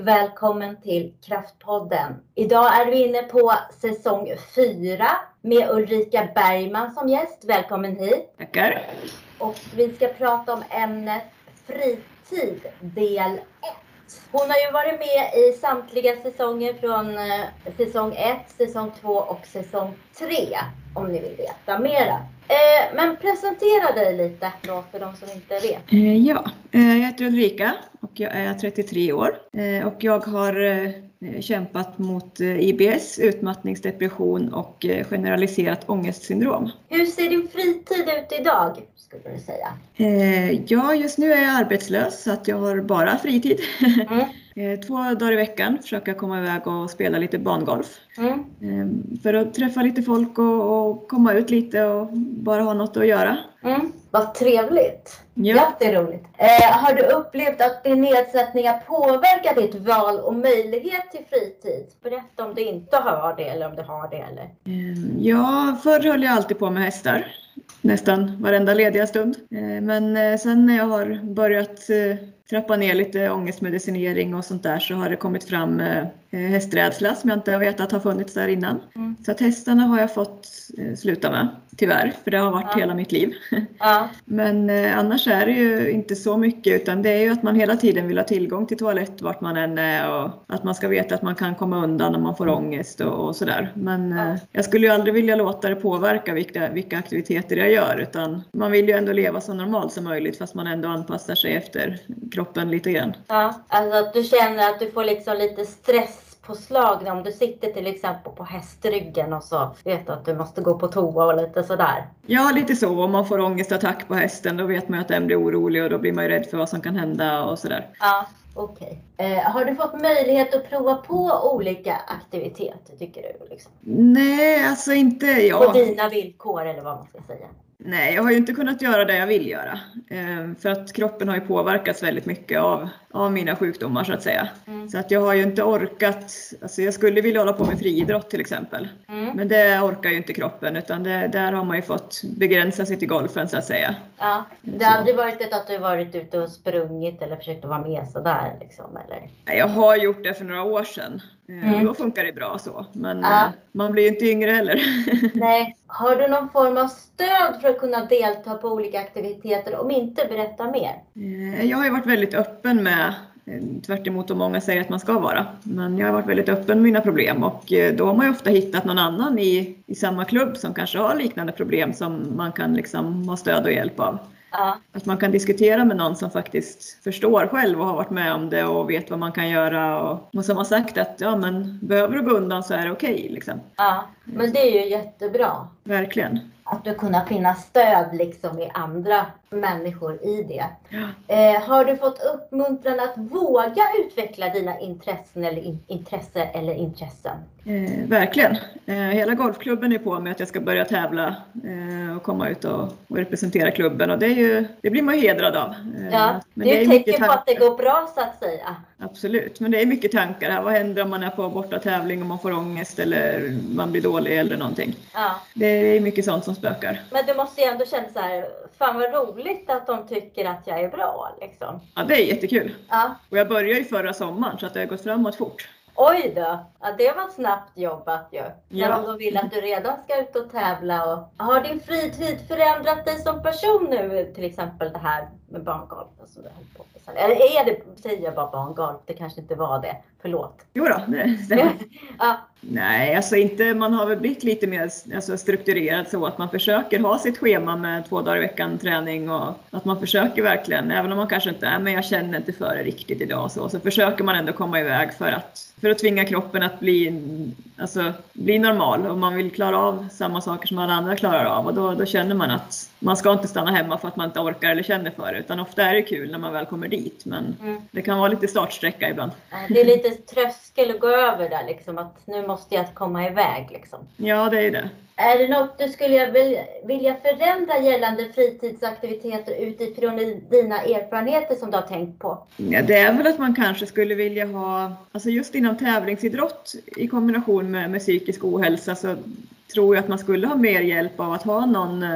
välkommen till Kraftpodden. Idag är vi inne på säsong 4 med Ulrika Bergman som gäst. Välkommen hit. Tackar. Och vi ska prata om ämnet fritid del 1. Hon har ju varit med i samtliga säsonger från eh, säsong 1, säsong 2 och säsong 3 om ni vill veta mera. Eh, men presentera dig lite då för de som inte vet. Eh, ja, jag heter Ulrika och jag är 33 år eh, och jag har eh, kämpat mot eh, IBS, utmattningsdepression och generaliserat ångestsyndrom. Hur ser din fritid ut idag skulle du säga? Ja, just nu är jag arbetslös så att jag har bara fritid. Mm. Eh, Två dagar i veckan försöker jag komma iväg och spela lite bangolf. Mm. Eh, För att träffa lite folk och, och komma ut lite och bara ha något att göra. Mm. Vad trevligt! Ja. Jätteroligt! Eh, har du upplevt att din nedsättning har påverkat ditt val och möjlighet till fritid? Berätta om du inte har det eller om du har det. Eller? Eh, Ja, förr höll jag alltid på med hästar. Nästan varenda lediga stund. Eh, Men eh, sen när jag har börjat eh, trappa ner lite ångestmedicinering och sånt där så har det kommit fram eh, hästrädsla som jag inte har vetat har funnits där innan. Mm. Så att hästarna har jag fått eh, sluta med, tyvärr, för det har varit Ja. hela mitt liv. Ja. Men eh, annars är det ju inte så mycket utan det är ju att man hela tiden vill ha tillgång till toalett vart man än är och att man ska veta att man kan komma undan när man får ångest och, och sådär. Men Ja. jag skulle ju aldrig vilja låta det påverka vilka, vilka aktiviteter jag gör utan man vill ju ändå leva så normalt som möjligt fast man ändå anpassar sig efter kroppen lite grann. ja. Alltså att du känner att du får liksom lite stresspåslag om du sitter till exempel på hästryggen och så vet du att du måste gå på toa och lite sådär. Ja, lite så. Om man får ångestattack på hästen då vet man ju att den blir orolig och då blir man ju rädd för vad som kan hända och sådär. Ja, okej. Eh, har du fått möjlighet att prova på olika aktiviteter tycker du? Liksom? Nej, alltså inte På jag. dina villkor eller vad man ska säga. Nej, jag har ju inte kunnat göra det jag vill göra. Eh, För att kroppen har ju påverkats väldigt mycket av, av mina sjukdomar så att säga. Mm. Så att jag har ju inte orkat, alltså jag skulle vilja hålla på med friidrott till exempel. Mm. Men det orkar ju inte kroppen utan det, där har man ju fått begränsa sig till golfen så att säga. Ja, det har aldrig varit ett att du varit ute och sprungit eller försökt att vara med sådär liksom eller? Jag har gjort det för några år sedan. Eh, Mm. Då funkar det bra så. Men Ja. eh, man blir ju inte yngre heller. Nej. Har du någon form av stöd för att kunna delta på olika aktiviteter? Om inte, berätta mer. Eh, Jag har ju varit väldigt öppen med, tvärt emot vad många säger att man ska vara, men jag har varit väldigt öppen med mina problem och då har man ju ofta hittat någon annan i, i samma klubb som kanske har liknande problem som man kan liksom ha stöd och hjälp av. Ja, Att man kan diskutera med någon som faktiskt förstår själv och har varit med om det och vet vad man kan göra och, och som har sagt att ja men behöver du gå undan så är det okej liksom. ja. Men det är ju jättebra. Verkligen. Att du kunna finna stöd liksom i andra människor i det. Ja. Eh, har du fått uppmuntran att våga utveckla dina intressen eller, in, intresse eller intressen? Eh, verkligen. Eh, hela golfklubben är på med att jag ska börja tävla eh, och komma ut och, och representera klubben och det, är ju, det blir man ju hedrad av. Eh, Ja, men det är mycket tecken på att det går bra så att säga. Absolut, men det är mycket tankar här. Vad händer om man är på borta tävling och man får ångest eller man blir dålig eller någonting. Ja. Det är mycket sånt som spökar. Men du måste ju ändå känna så här, fan vad roligt att de tycker att jag är bra liksom. Ja, det är jättekul. Ja. Och jag började ju förra sommaren så att det har gått framåt fort. Oj då, ja, det var snabbt jobbat ju. När Ja. de då vill att du redan ska ut och tävla. Och... Har din fritid förändrat dig som person nu? Till exempel det här med på med. sen. Eller är det, säger jag bara barngolf, det kanske inte var det. Förlåt. Jo då, stämmer. Ja, Nej, alltså inte, man har väl blivit lite mer alltså, strukturerad så att man försöker ha sitt schema med två dagar i veckan träning och att man försöker verkligen, även om man kanske inte, nej men jag känner inte för det riktigt idag och så, så försöker man ändå komma iväg för att, för att tvinga kroppen att bli, alltså, bli normal och man vill klara av samma saker som alla andra klarar av och då, då känner man att man ska inte stanna hemma för att man inte orkar eller känner för det utan ofta är det kul när man väl kommer dit men mm. det kan vara lite startsträcka ibland. Det är lite tröskel att gå över där liksom. Att nu måste jag komma iväg liksom. Ja, det är det. Är det något du skulle vilja- förändra gällande fritidsaktiviteter utifrån dina erfarenheter som du har tänkt på? Ja, det är väl att man kanske skulle vilja ha, alltså just inom tävlingsidrott i kombination med, med psykisk ohälsa så tror jag att man skulle ha mer hjälp av att ha någon,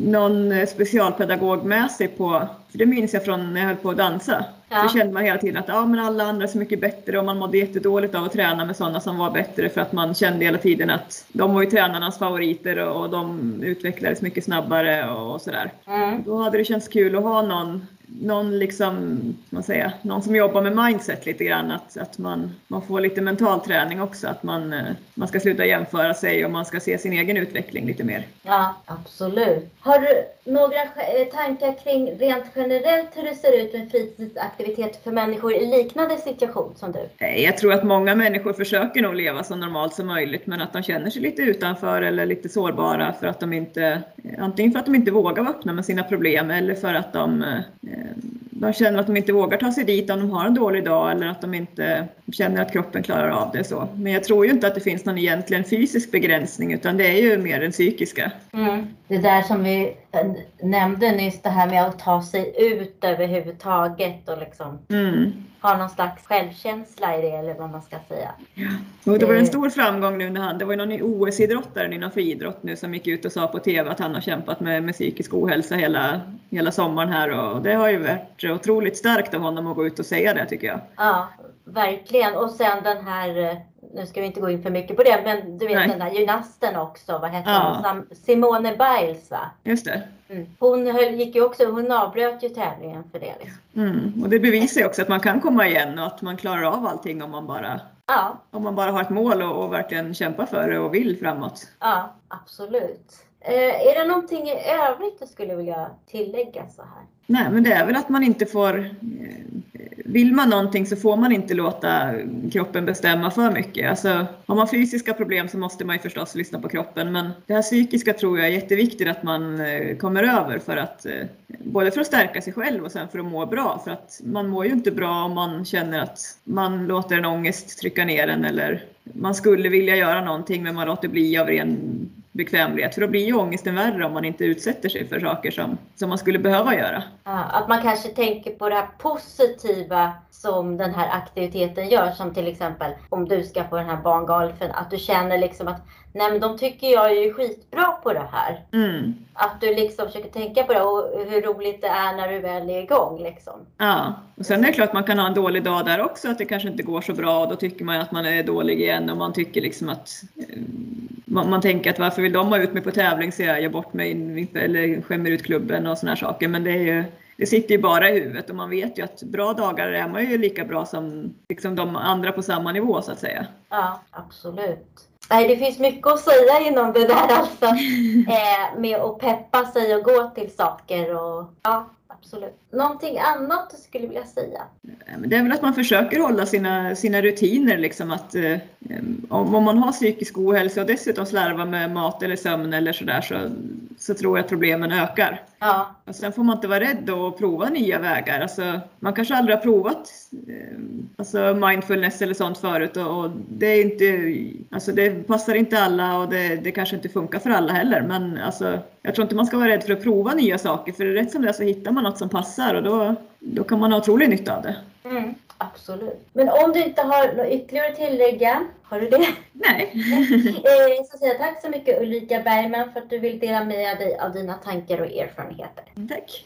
någon specialpedagog med sig på, för det minns jag från när jag höll på att dansa. Ja. Så kände man hela tiden att ja, men alla andra är så mycket bättre och man mådde jättedåligt av att träna med sådana som var bättre för att man kände hela tiden att de var ju tränarnas favoriter och, och de utvecklades mycket snabbare och, och sådär. Mm. Då hade det känts kul att ha någon någon, liksom, man säger, någon som jobbar med mindset lite grann, att, att man, man får lite mental träning också, att man, eh, man ska sluta jämföra sig och man ska se sin egen utveckling lite mer. Ja, absolut. Har du några eh, tankar kring rent generellt hur det ser ut med fritidsaktivitet för människor i liknande situation som du? Jag tror att många människor försöker nog leva så normalt som möjligt, men att de känner sig lite utanför eller lite sårbara för att de inte, antingen för att de inte vågar vara öppna med sina problem eller för att de eh, de känner att de inte vågar ta sig dit om de har en dålig dag eller att de inte känner att kroppen klarar av det. så. Men jag tror ju inte att det finns någon egentligen fysisk begränsning utan det är ju mer den psykiska. Mm. Det där som vi nämnde nyss, det här med att ta sig ut överhuvudtaget och liksom mm. ha någon slags självkänsla i det eller vad man ska säga. Ja. Och det var en stor framgång nu när han, det var ju någon OS-idrottare inom friidrott nu som gick ut och sa på TV att han har kämpat med, med psykisk ohälsa hela, hela sommaren här och det har ju varit otroligt starkt av honom att gå ut och säga det tycker jag. Ja, verkligen. Och sen den här nu ska vi inte gå in för mycket på det, men du vet Nej. den där gymnasten också, vad hette ja. hon? Simone Biles va? Just det. Mm. Hon höll, gick ju också, hon avbröt ju tävlingen för det. Liksom. Mm. Och det bevisar ju också att man kan komma igen och att man klarar av allting om man bara, ja. om man bara har ett mål och, och verkligen kämpar för det och vill framåt. Ja, absolut. Eh, är det någonting i övrigt du skulle vilja tillägga så här? Nej, men det är väl att man inte får... Eh, vill man någonting så får man inte låta kroppen bestämma för mycket. Alltså, har man fysiska problem så måste man ju förstås lyssna på kroppen, men det här psykiska tror jag är jätteviktigt att man eh, kommer över för att eh, både för att stärka sig själv och sen för att må bra. För att man mår ju inte bra om man känner att man låter en ångest trycka ner en eller man skulle vilja göra någonting men man låter bli av ren bekvämlighet. För då blir ju ångesten värre om man inte utsätter sig för saker som, som man skulle behöva göra. Att man kanske tänker på det här positiva som den här aktiviteten gör. Som till exempel om du ska på den här barngolfen. Att du känner liksom att nej men de tycker jag är skitbra på det här. Mm. Att du liksom försöker tänka på det och hur roligt det är när du väl är igång. Liksom. Ja, och sen är det klart att man kan ha en dålig dag där också. Att det kanske inte går så bra och då tycker man att man är dålig igen och man tycker liksom att eh, man, man, tänker att varför vill de ha ut mig på tävling så jag gör bort mig eller skämmer ut klubben och sådana saker. Men det, är ju, det sitter ju bara i huvudet och man vet ju att bra dagar är man ju lika bra som liksom de andra på samma nivå så att säga. Ja, absolut. Nej, det finns mycket att säga inom det där alltså. Eh, med att peppa sig och gå till saker och ja, absolut. Någonting annat du skulle vilja säga? Det är väl att man försöker hålla sina, sina rutiner. Liksom att, eh, om, om man har psykisk ohälsa och dessutom slarvar med mat eller sömn eller sådär så, så tror jag att problemen ökar. Ja. Och sen får man inte vara rädd att prova nya vägar. Alltså, man kanske aldrig har provat eh, alltså mindfulness eller sånt förut och, och, det, är inte, alltså det passar inte alla och det, det kanske inte funkar för alla heller. Men alltså, jag tror inte man ska vara rädd för att prova nya saker för rätt som det är så hittar man något som passar och då, då kan man ha otrolig nytta av det. Mm, absolut. Men om du inte har något ytterligare att tillägga, har du det? Nej. Eh, så säger jag tack så mycket Ulrika Bergman för att du vill dela med dig av dina tankar och erfarenheter. Tack.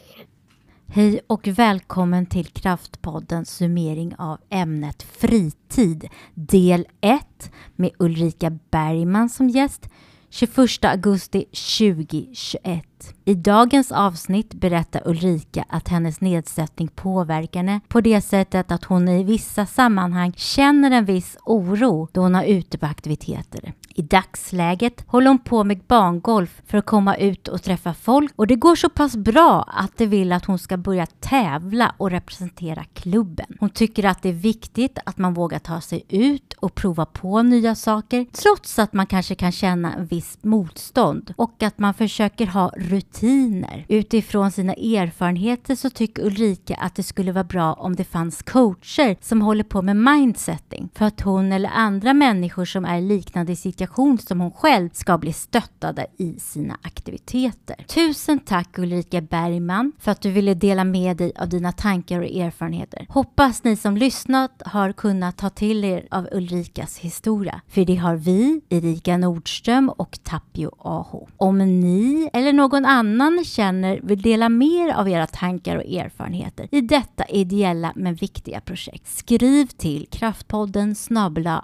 Hej och välkommen till Kraftpoddens summering av ämnet fritid del 1 med Ulrika Bergman som gäst 21 augusti 2021. I dagens avsnitt berättar Ulrika att hennes nedsättning påverkar henne på det sättet att hon i vissa sammanhang känner en viss oro då hon är ute på aktiviteter. I dagsläget håller hon på med bangolf för att komma ut och träffa folk och det går så pass bra att de vill att hon ska börja tävla och representera klubben. Hon tycker att det är viktigt att man vågar ta sig ut och prova på nya saker trots att man kanske kan känna en viss motstånd och att man försöker ha rutiner. Utifrån sina erfarenheter så tycker Ulrika att det skulle vara bra om det fanns coacher som håller på med mindsetting för att hon eller andra människor som är i liknande situation som hon själv ska bli stöttade i sina aktiviteter. Tusen tack Ulrika Bergman för att du ville dela med dig av dina tankar och erfarenheter. Hoppas ni som lyssnat har kunnat ta till er av Ulrika Ulrikas historia. För det har vi, Erika Nordström och Tapio Aho. Om ni eller någon annan känner vill dela mer av era tankar och erfarenheter i detta ideella men viktiga projekt, skriv till kraftpodden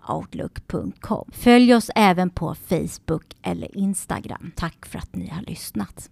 outlook.com. Följ oss även på Facebook eller Instagram. Tack för att ni har lyssnat.